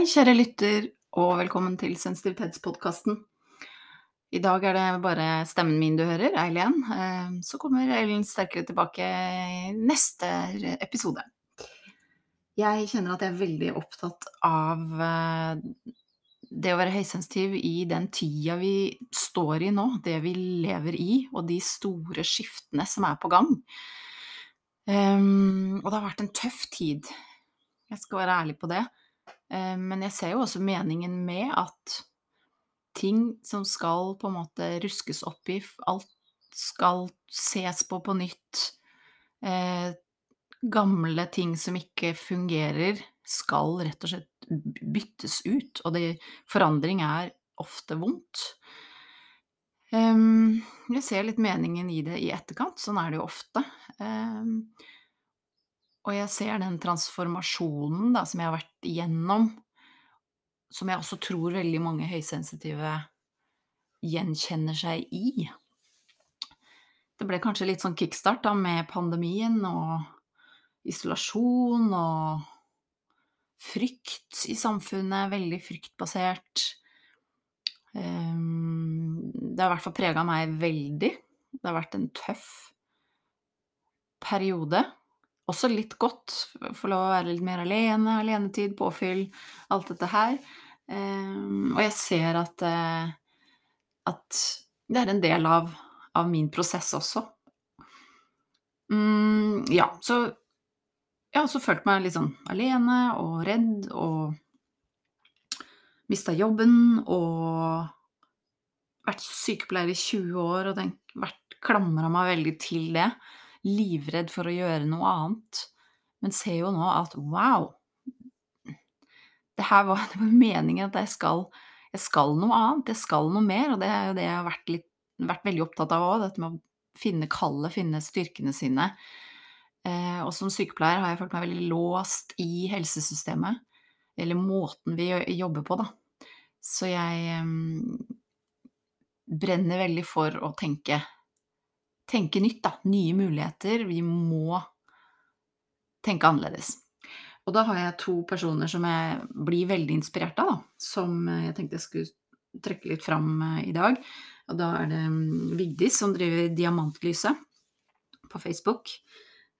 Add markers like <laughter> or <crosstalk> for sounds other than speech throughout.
Hei, kjære lytter, og velkommen til Sensitivitetspodkasten. I dag er det bare stemmen min du hører, Eileen. Eh, så kommer Ellen sterkere tilbake i neste episode. Jeg kjenner at jeg er veldig opptatt av eh, det å være høysensitiv i den tida vi står i nå, det vi lever i, og de store skiftene som er på gang. Um, og det har vært en tøff tid. Jeg skal være ærlig på det. Eh, men jeg ser jo også meningen med at ting som skal på en måte ruskes opp i, alt skal ses på på nytt. Eh, gamle ting som ikke fungerer, skal rett og slett byttes ut. Og det, forandring er ofte vondt. Um, jeg ser litt meningen i det i etterkant, sånn er det jo ofte. Um, og jeg ser den transformasjonen da, som jeg har vært igjennom, som jeg også tror veldig mange høysensitive gjenkjenner seg i. Det ble kanskje litt sånn kickstart da, med pandemien og isolasjon og frykt i samfunnet. Veldig fryktbasert. Ehm, det har i hvert fall prega meg veldig. Det har vært en tøff periode. Også litt godt. Få lov å være litt mer alene, alenetid, påfyll, alt dette her. Um, og jeg ser at, uh, at det er en del av, av min prosess også. Um, ja, så jeg har også følt meg litt sånn alene og redd og mista jobben og vært sykepleier i 20 år og tenkt, vært klamra meg veldig til det livredd for å gjøre noe annet, men ser jo nå at wow Det her var, <laughs> det var meningen at jeg skal, jeg skal noe annet, jeg skal noe mer, og det er jo det jeg har vært, litt, vært veldig opptatt av òg, dette med å finne kallet, finne styrkene sine. Eh, og som sykepleier har jeg følt meg veldig låst i helsesystemet, eller måten vi jobber på, da. Så jeg eh, brenner veldig for å tenke tenke nytt, da. Nye muligheter. Vi må tenke annerledes. Og da har jeg to personer som jeg blir veldig inspirert av, da. Som jeg tenkte jeg skulle trekke litt fram eh, i dag. Og da er det mm, Vigdis som driver Diamantlyset på Facebook.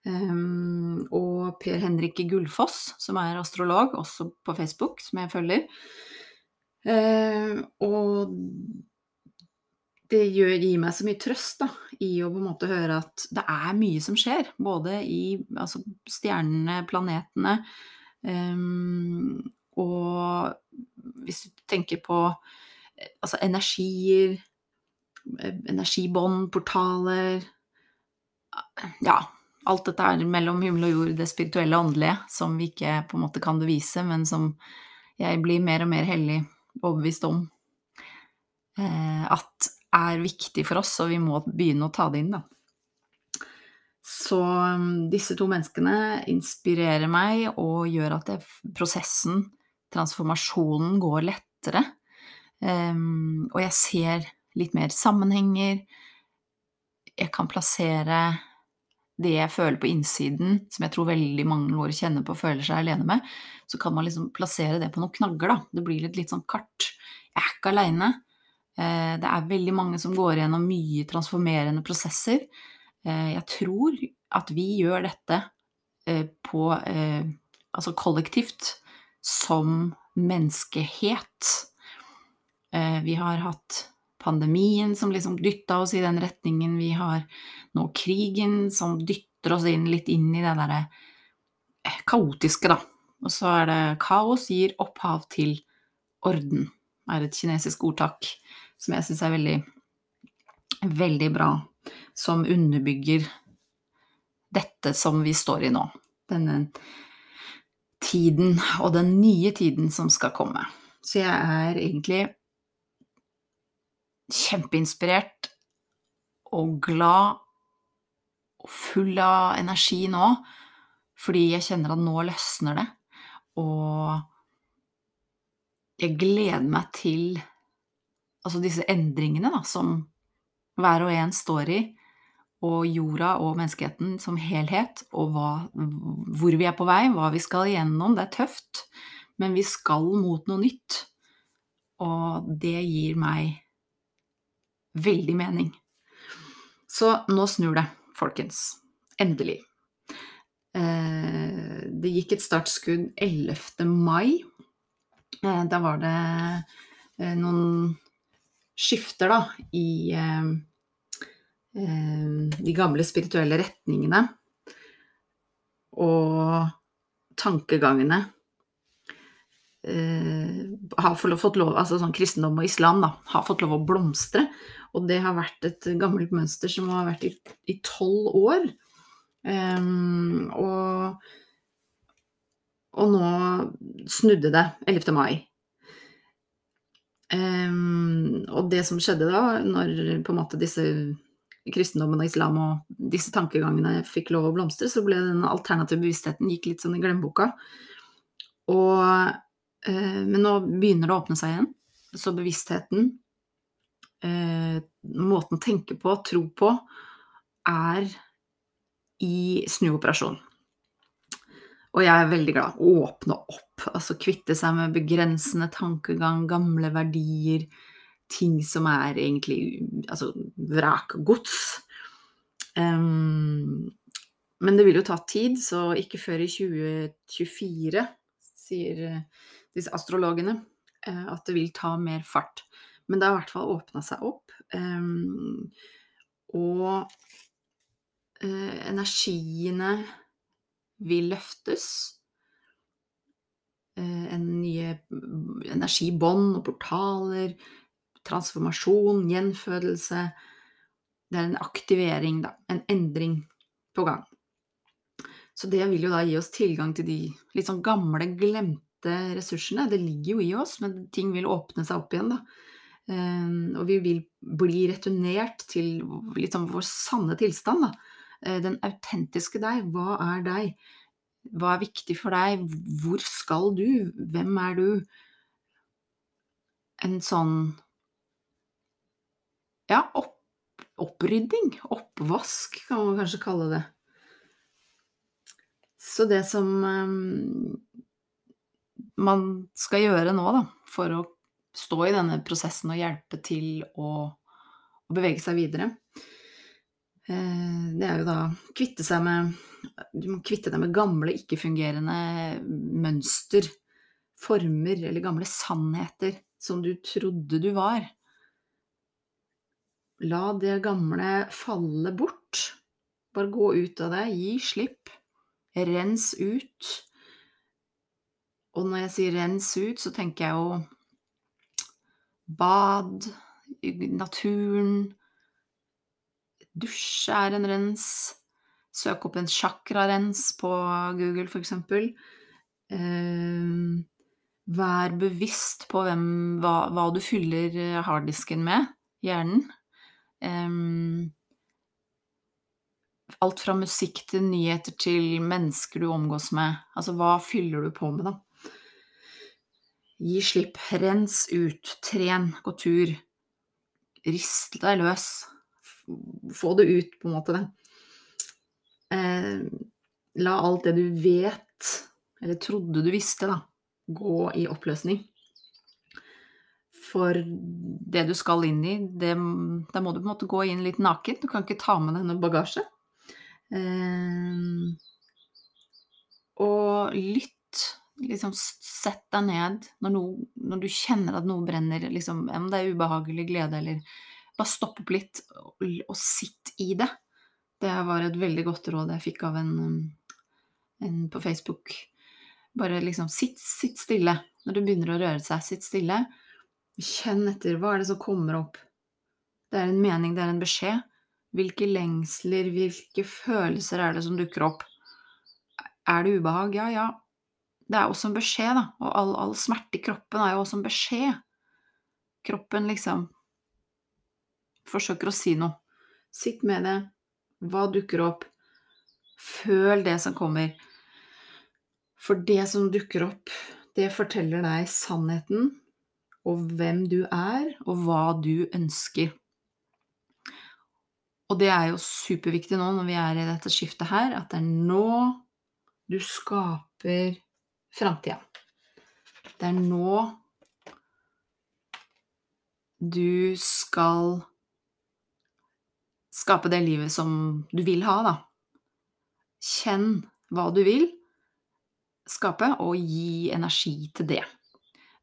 Um, og Per Henrik Gullfoss, som er astrolog, også på Facebook, som jeg følger. Uh, og det gjør, gir meg så mye trøst da, i å på en måte høre at det er mye som skjer. Både i altså, stjernene, planetene um, Og hvis du tenker på altså, energier, energibånd, portaler Ja, alt dette er mellom himmel og jord, det spirituelle og åndelige, som vi ikke på en måte kan bevise, men som jeg blir mer og mer hellig overbevist om. Eh, at er viktig for oss, og vi må begynne å ta det inn, da. Så um, disse to menneskene inspirerer meg og gjør at det, prosessen, transformasjonen, går lettere. Um, og jeg ser litt mer sammenhenger. Jeg kan plassere det jeg føler på innsiden, som jeg tror veldig mange våre kjenner på og føler seg alene med, så kan man liksom plassere det på noen knagger, da. Det blir litt, litt sånn kart. Jeg er ikke aleine. Eh, det er veldig mange som går gjennom mye transformerende prosesser. Eh, jeg tror at vi gjør dette eh, på Altså kollektivt som menneskehet. Vi har hatt pandemien som liksom dytta oss i den retningen. Vi har nå krigen som dytter oss inn litt inn i det derre kaotiske, da. Og så er det kaos gir opphav til orden, er et kinesisk ordtak som jeg syns er veldig, veldig bra, som underbygger dette som vi står i nå. Denne tiden, og den nye tiden som skal komme. Så jeg er egentlig kjempeinspirert og glad og full av energi nå, fordi jeg kjenner at nå løsner det. Og jeg gleder meg til altså disse endringene da, som hver og en står i, og jorda og menneskeheten som helhet, og hva, hvor vi er på vei, hva vi skal igjennom. Det er tøft, men vi skal mot noe nytt. Og det gir meg veldig mening. Så nå snur det, folkens. Endelig. Eh, det gikk et startskudd 11. mai. Eh, da var det eh, noen skifter, da, i de gamle spirituelle retningene. Og tankegangene har fått lov, altså sånn kristendom og islam da, har fått lov å blomstre. Og det har vært et gammelt mønster som har vært i tolv år. Um, og, og, nå snudde det 11. mai. Um, og det som skjedde da, når på en måte disse kristendommen og islam og disse tankegangene fikk lov å blomstre, så ble den alternative bevisstheten gikk litt sånn i glemmeboka. Og, eh, men nå begynner det å åpne seg igjen. Så bevisstheten, eh, måten å tenke på, tro på, er i snuoperasjon. Og jeg er veldig glad. Åpne opp. Altså kvitte seg med begrensende tankegang, gamle verdier, ting som er egentlig altså vrakgods. Um, men det vil jo ta tid, så ikke før i 2024, sier disse astrologene, eh, at det vil ta mer fart. Men det har i hvert fall åpna seg opp. Um, og uh, energiene vil løftes. Uh, en nye energibånd og portaler, transformasjon, gjenfødelse. Det er en aktivering, da. En endring på gang. Så det vil jo da gi oss tilgang til de litt sånn gamle, glemte ressursene. Det ligger jo i oss, men ting vil åpne seg opp igjen, da. Um, og vi vil bli returnert til liksom vår sanne tilstand, da. Eh, den autentiske deg. Hva er deg? Hva er viktig for deg? Hvor skal du? Hvem er du? En sånn ja, opp, opprydding. Oppvask, kan man kanskje kalle det. Så det som um, man skal gjøre nå, da, for å stå i denne prosessen og hjelpe til å, å bevege seg videre, Eh, det er jo da kvitte seg med Du må kvitte deg med gamle, ikke-fungerende mønster, former eller gamle sannheter som du trodde du var. La det gamle falle bort. Bare gå ut av det, gi slipp. Rens ut. Og når jeg sier rens ut, så tenker jeg jo bad, naturen, Dusje er en rens. Søk opp en chakrarens på Google, f.eks. Eh, vær bevisst på hvem, hva, hva, du fyller harddisken med, hjernen. Alt fra musikk til nyheter til mennesker du omgås med. Altså, hva fyller du på med, da? Gi slipp, rens ut, tren, gå tur. Rist deg løs få det ut, på en måte. Eh, la alt det du vet, eller trodde du visste, da, gå i oppløsning. For det du skal inn i, det, da må du på en måte gå inn litt naken. Du kan ikke ta med deg noe bagasje. Eh, og lytt. Liksom sett deg ned når, noe, når, du kjenner at noe brenner, liksom, om det er ubehagelig glede eller bare stopp opp litt og, og sitt i det. Det var et veldig godt råd jeg fikk av en, en på Facebook. Bare liksom sitt, sitt stille når du begynner å røre seg. Sitt stille. Kjenn etter. Hva er det som kommer opp? Det er en mening, det er en beskjed. Hvilke lengsler, hvilke følelser er det som dukker opp? Er det ubehag? Ja, ja. Det er også en beskjed, da. Og all, all smerte i kroppen er jo også en beskjed. Kroppen liksom forsøker å si noe. Sitt med det. Hva dukker opp? Føl det som kommer. For det som dukker opp, det forteller deg sannheten og hvem du er, og hva du ønsker. Og det er jo superviktig nå når vi er i dette skiftet her, at det er nå du skaper framtida. Det er nå du skal skape det livet som du vil ha, da. Kjenn hva du vil skape, og gi energi til det.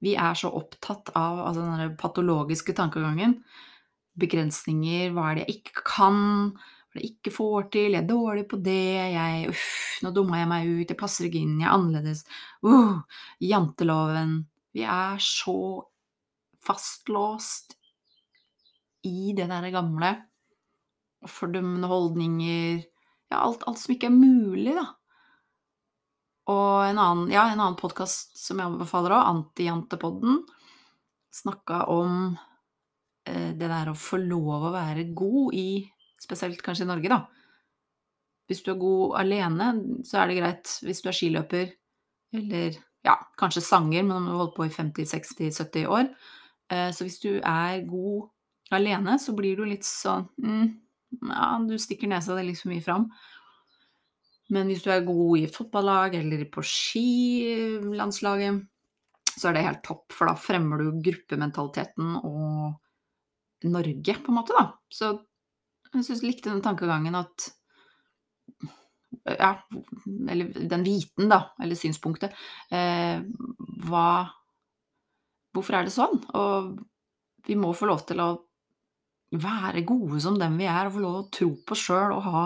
Vi er så opptatt av altså den patologiske tankegangen. Begrensninger, hva er det jeg ikke kan, hva er det jeg ikke får til, jeg er dårlig på det, jeg Uff, nå dumma jeg meg ut, jeg passer ikke inn, jeg er annerledes. Uh, janteloven. Vi er så fastlåst i det derre gamle. Fordømmende holdninger Ja, alt, alt som ikke er mulig, da. Og en annen, ja, en annen podkast som jeg anbefaler òg, Antijantepodden, snakka om eh, det der å få lov å være god i Spesielt kanskje i Norge, da. Hvis du er god alene, så er det greit. Hvis du er skiløper, eller ja, kanskje sanger, men om du har holdt på i 50-60-70 år eh, Så hvis du er god alene, så blir du litt sånn mm, Ja, du stikker nesa di litt for mye fram. Men hvis du er god i fotballag eller på skilandslaget, så er det helt topp, for da fremmer du gruppementaliteten og Norge, på en måte, da. Så jeg syns jeg likte den tankegangen at Ja, eller den viten, da, eller synspunktet. Eh, hva Hvorfor er det sånn? Og vi må få lov til å være gode som dem vi er, og få lov til å tro på sjøl og ha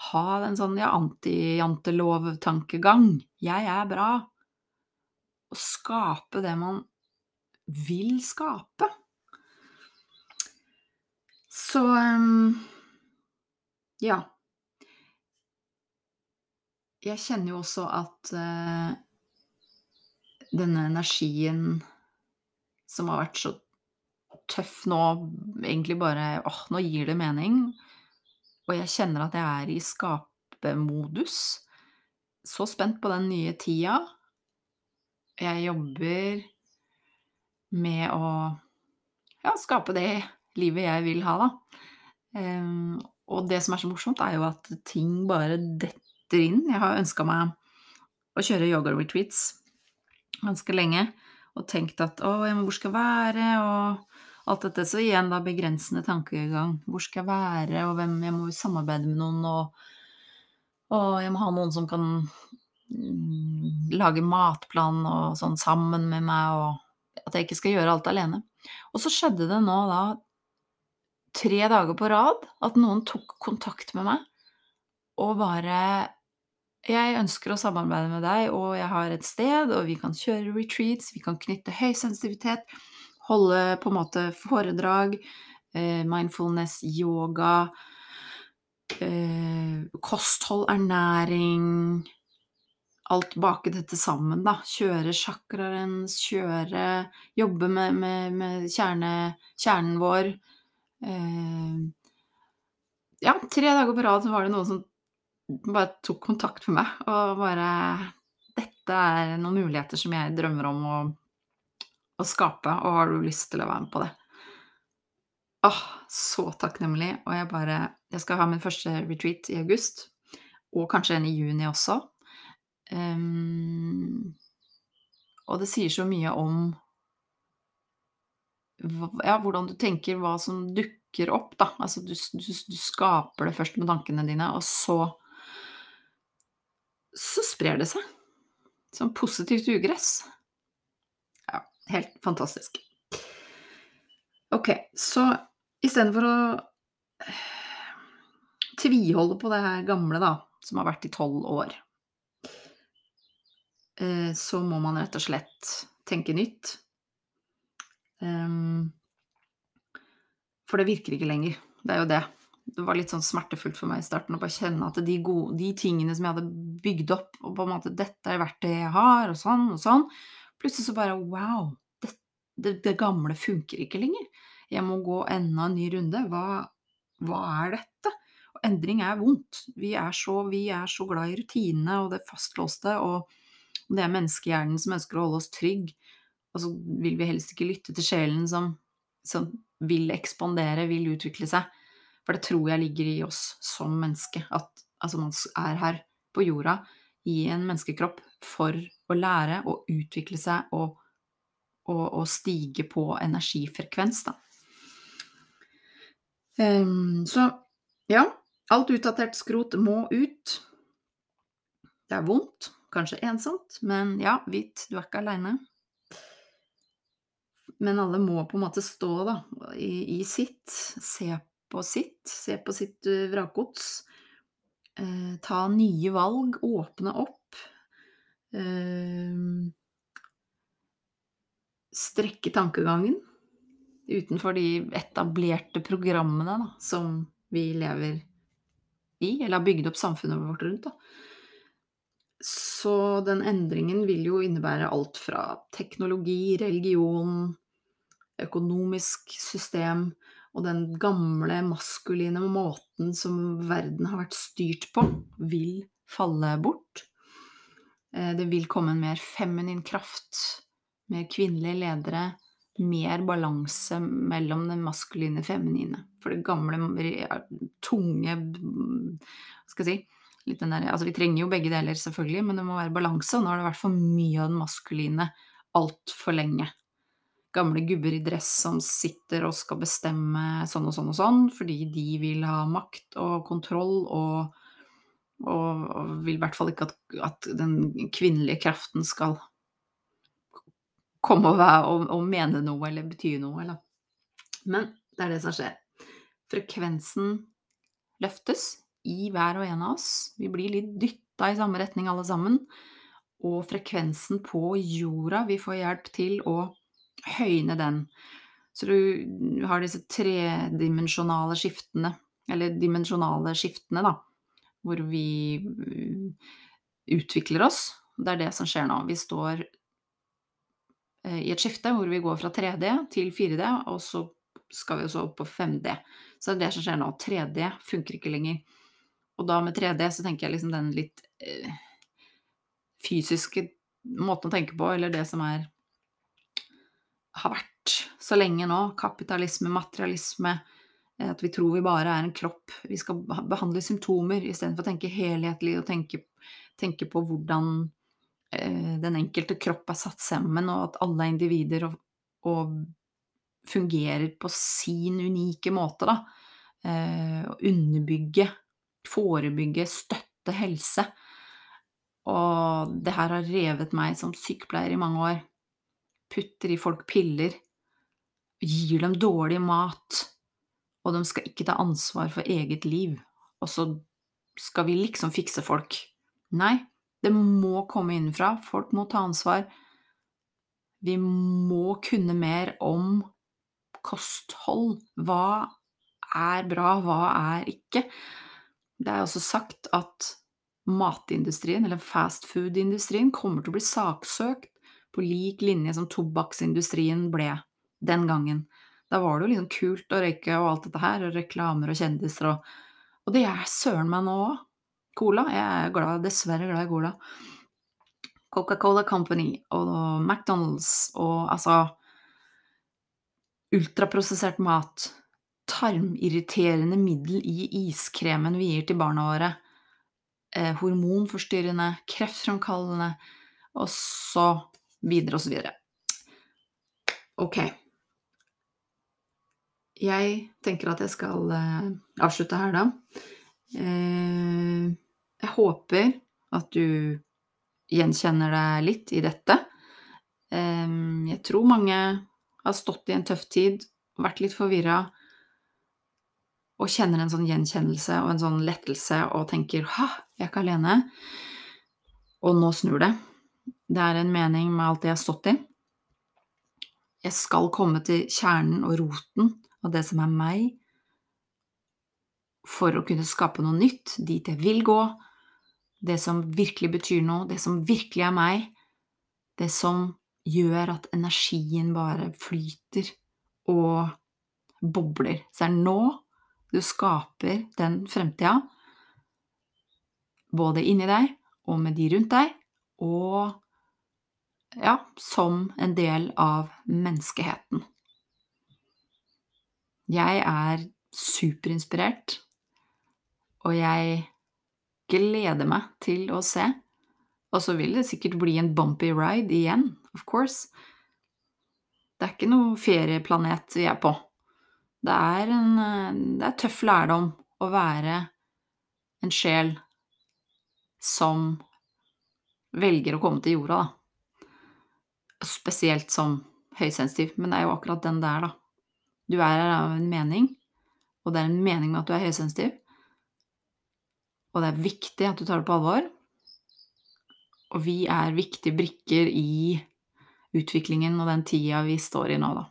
ha en sånn ja, anti-jantelov-tankegang. Jeg er bra. Å skape det man vil skape. Så um, ja. Jeg kjenner jo også at uh, denne energien som har vært så tøff nå, egentlig bare åh, nå gir det mening. Og jeg kjenner at jeg er i skapemodus. Så spent på den nye tida. Jeg jobber med å ja, skape det livet jeg vil ha, da. Um, og det som er så morsomt, er jo at ting bare detter inn. Jeg har ønska meg å kjøre yoga-retreats ganske lenge og tenkt at å, hvor skal jeg være, og alt dette. Så igjen da begrensende tankegang. Hvor skal jeg være, og hvem Jeg må samarbeide med noen, og, og jeg må ha noen som kan mm, lage matplan og sånn sammen med meg, og at jeg ikke skal gjøre alt alene. Og så skjedde det nå da tre dager på rad at noen tok kontakt med meg og bare jeg ønsker å samarbeide med deg, og jeg har et sted, og vi kan kjøre retreats, vi kan knytte høysensitivitet holde på en måte foredrag, eh, mindfulness, yoga, eh, kosthold, ernæring Alt bake dette sammen, da. Kjøre chakraen, kjøre Jobbe med, med, med kjerne, kjernen vår. Eh, ja, tre dager på rad så var det noen som bare tok kontakt med meg og bare Dette er noen muligheter som jeg drømmer om å å skape, og har du lyst til å være med på det? Åh, så takknemlig. Og jeg bare Jeg skal ha min første retreat i august, og kanskje en i juni også. Um, og det sier så mye om ja, hvordan du tenker, hva som dukker opp, da. Altså du, du, du skaper det først med tankene dine, og så så sprer det seg. Som positivt ugress. Helt fantastisk. Ok, så istedenfor å tviholde på det her gamle, da, som har vært i tolv år, eh, så må man rett og slett tenke nytt. Ehm, for det virker ikke lenger. Det er jo det. Det var litt sånn smertefullt for meg i starten å bare kjenne at de, gode, de tingene som jeg hadde bygd opp, og på en måte 'Dette er verktøyet jeg har', og sånn og sånn Plutselig så bare wow, det, det, det gamle funker ikke lenger. Jeg må gå enda en ny runde. Hva, hva er dette? Og endring er vondt. Vi er, så, vi er så glad i rutinene og det fastlåste, og det er menneskehjernen som ønsker å holde oss trygg. Og så vil vi helst ikke lytte til sjelen som, som vil ekspandere, vil utvikle seg. For det tror jeg ligger i oss som menneske. At altså, man er her på jorda i en menneskekropp for å lære og utvikle seg og, og, og stige på energifrekvens, da. Um, så ja, alt utdatert skrot må ut. Det er vondt, kanskje ensomt, men ja, vit, du er ikke aleine. Men alle må på en måte stå da, i, i sitt, se på sitt, se på sitt uh, vrakgods. Eh, ta nye valg, åpne opp. Eh, strekke tankegangen utenfor de etablerte programmene da, som vi lever i, eller har bygd opp samfunnet vårt rundt. Da. Så den endringen vil jo innebære alt fra teknologi, religion, økonomisk system og den gamle maskuline måten som verden har vært styrt på, vil falle bort. Eh, det vil komme en mer feminin kraft, mer kvinnelige ledere, mer balanse mellom den maskuline og feminine. For det gamle, tunge Hva skal jeg si der, altså Vi trenger jo begge deler, selvfølgelig, men det må være balanse. Og nå har det vært for mye av den maskuline altfor lenge. Gamle gubber i dress som sitter og skal bestemme sånn og sånn og sånn, fordi de vil ha makt og kontroll og, og, vil i hvert fall ikke at, at den kvinnelige kraften skal komme og, være, og, og mene noe eller bety noe. Eller. Men det er det som skjer. Frekvensen løftes i hver og en av oss. Vi blir litt dytta i samme retning alle sammen. Og frekvensen på jorda, vi får hjelp til å høyne den. Så du har disse tredimensjonale skiftene, eller dimensjonale skiftene, da, hvor vi mm, utvikler oss. Det er det som skjer nå. Vi står Eh, i et skifte hvor vi går fra 3D til 4D, og så skal vi også opp på 5D. Så det er det som skjer nå. 3D funker ikke lenger. Og da med 3D så tenker jeg liksom den litt øh, fysiske måten å tenke på, eller det som er har vært så lenge nå. Kapitalisme, materialisme. Eh, at vi tror vi bare er en kropp. Vi skal behandle symptomer istedenfor å tenke helhetlig og tenke, tenke på hvordan Eh, den enkelte kropp er satt sammen, og at alle er individer og, og fungerer på sin unike måte, da. Eh, å underbygge, forebygge, støtte helse. Og det her har revet meg som sykepleier i mange år. Putter i folk piller, gir dem dårlig mat, og de skal ikke ta ansvar for eget liv. Og så skal vi liksom fikse folk. Nei, det må komme innenfra. Folk må ta ansvar. Vi må kunne mer om kosthold. Hva er bra, hva er ikke? Det er også sagt at matindustrien, eller fastfood-industrien, kommer til å bli saksøkt på lik linje som tobakksindustrien ble den gangen. Da var det jo liksom kult å røyke og alt dette her, og reklamer og kjendiser og Og det er søren meg nå òg. Cola. Jeg er glad, dessverre glad i Cola. Coca-Cola Company og McDonald's og altså Ultraprosessert mat. Tarmirriterende middel i iskremen vi gir til barna våre. Eh, hormonforstyrrende, kreftfremkallende, og så videre og så videre. Ok. Jeg tenker at jeg skal eh, avslutte her, da. Eh, jeg håper at du gjenkjenner deg litt i dette. Jeg tror mange har stått i en tøff tid, vært litt forvirra, og kjenner en sånn gjenkjennelse og en sånn lettelse og tenker 'ha, jeg er ikke alene'. Og nå snur det. Det er en mening med alt det jeg har stått i. Jeg skal komme til kjernen og roten av det som er meg, for å kunne skape noe nytt, dit jeg vil gå, det som virkelig betyr noe, det som virkelig er meg, det som gjør at energien bare flyter og bobler. Så det er nå du skaper den fremtida, både inni deg og med de rundt deg, og ja, som en del av menneskeheten. Jeg er superinspirert og jeg gleder meg til å se Og så vil det sikkert bli en bumpy ride igjen, of course. Det er ikke noe ferieplanet vi er på. Det er en det er tøff lærdom å være en sjel som velger å komme til jorda, da. Spesielt som høysensitiv, men det er jo akkurat den det er, da. Du er her av en mening, og det er en mening med at du er høysensitiv. Og det er viktig at du tar det på alvor. Og vi er viktige brikker i utviklingen og den tida vi står i nå, da.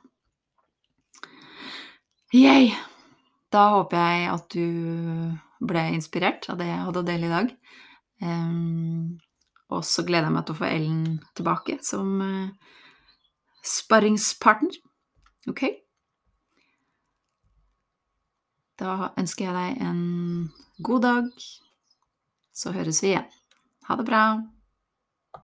Yay! Da håper jeg at du ble inspirert av det jeg hadde å dele i dag. Um, og så gleder jeg meg til å få Ellen tilbake som uh, sparringspartner. Ok? Da ønsker jeg deg en god dag. Så høres vi igjen. Ha det bra.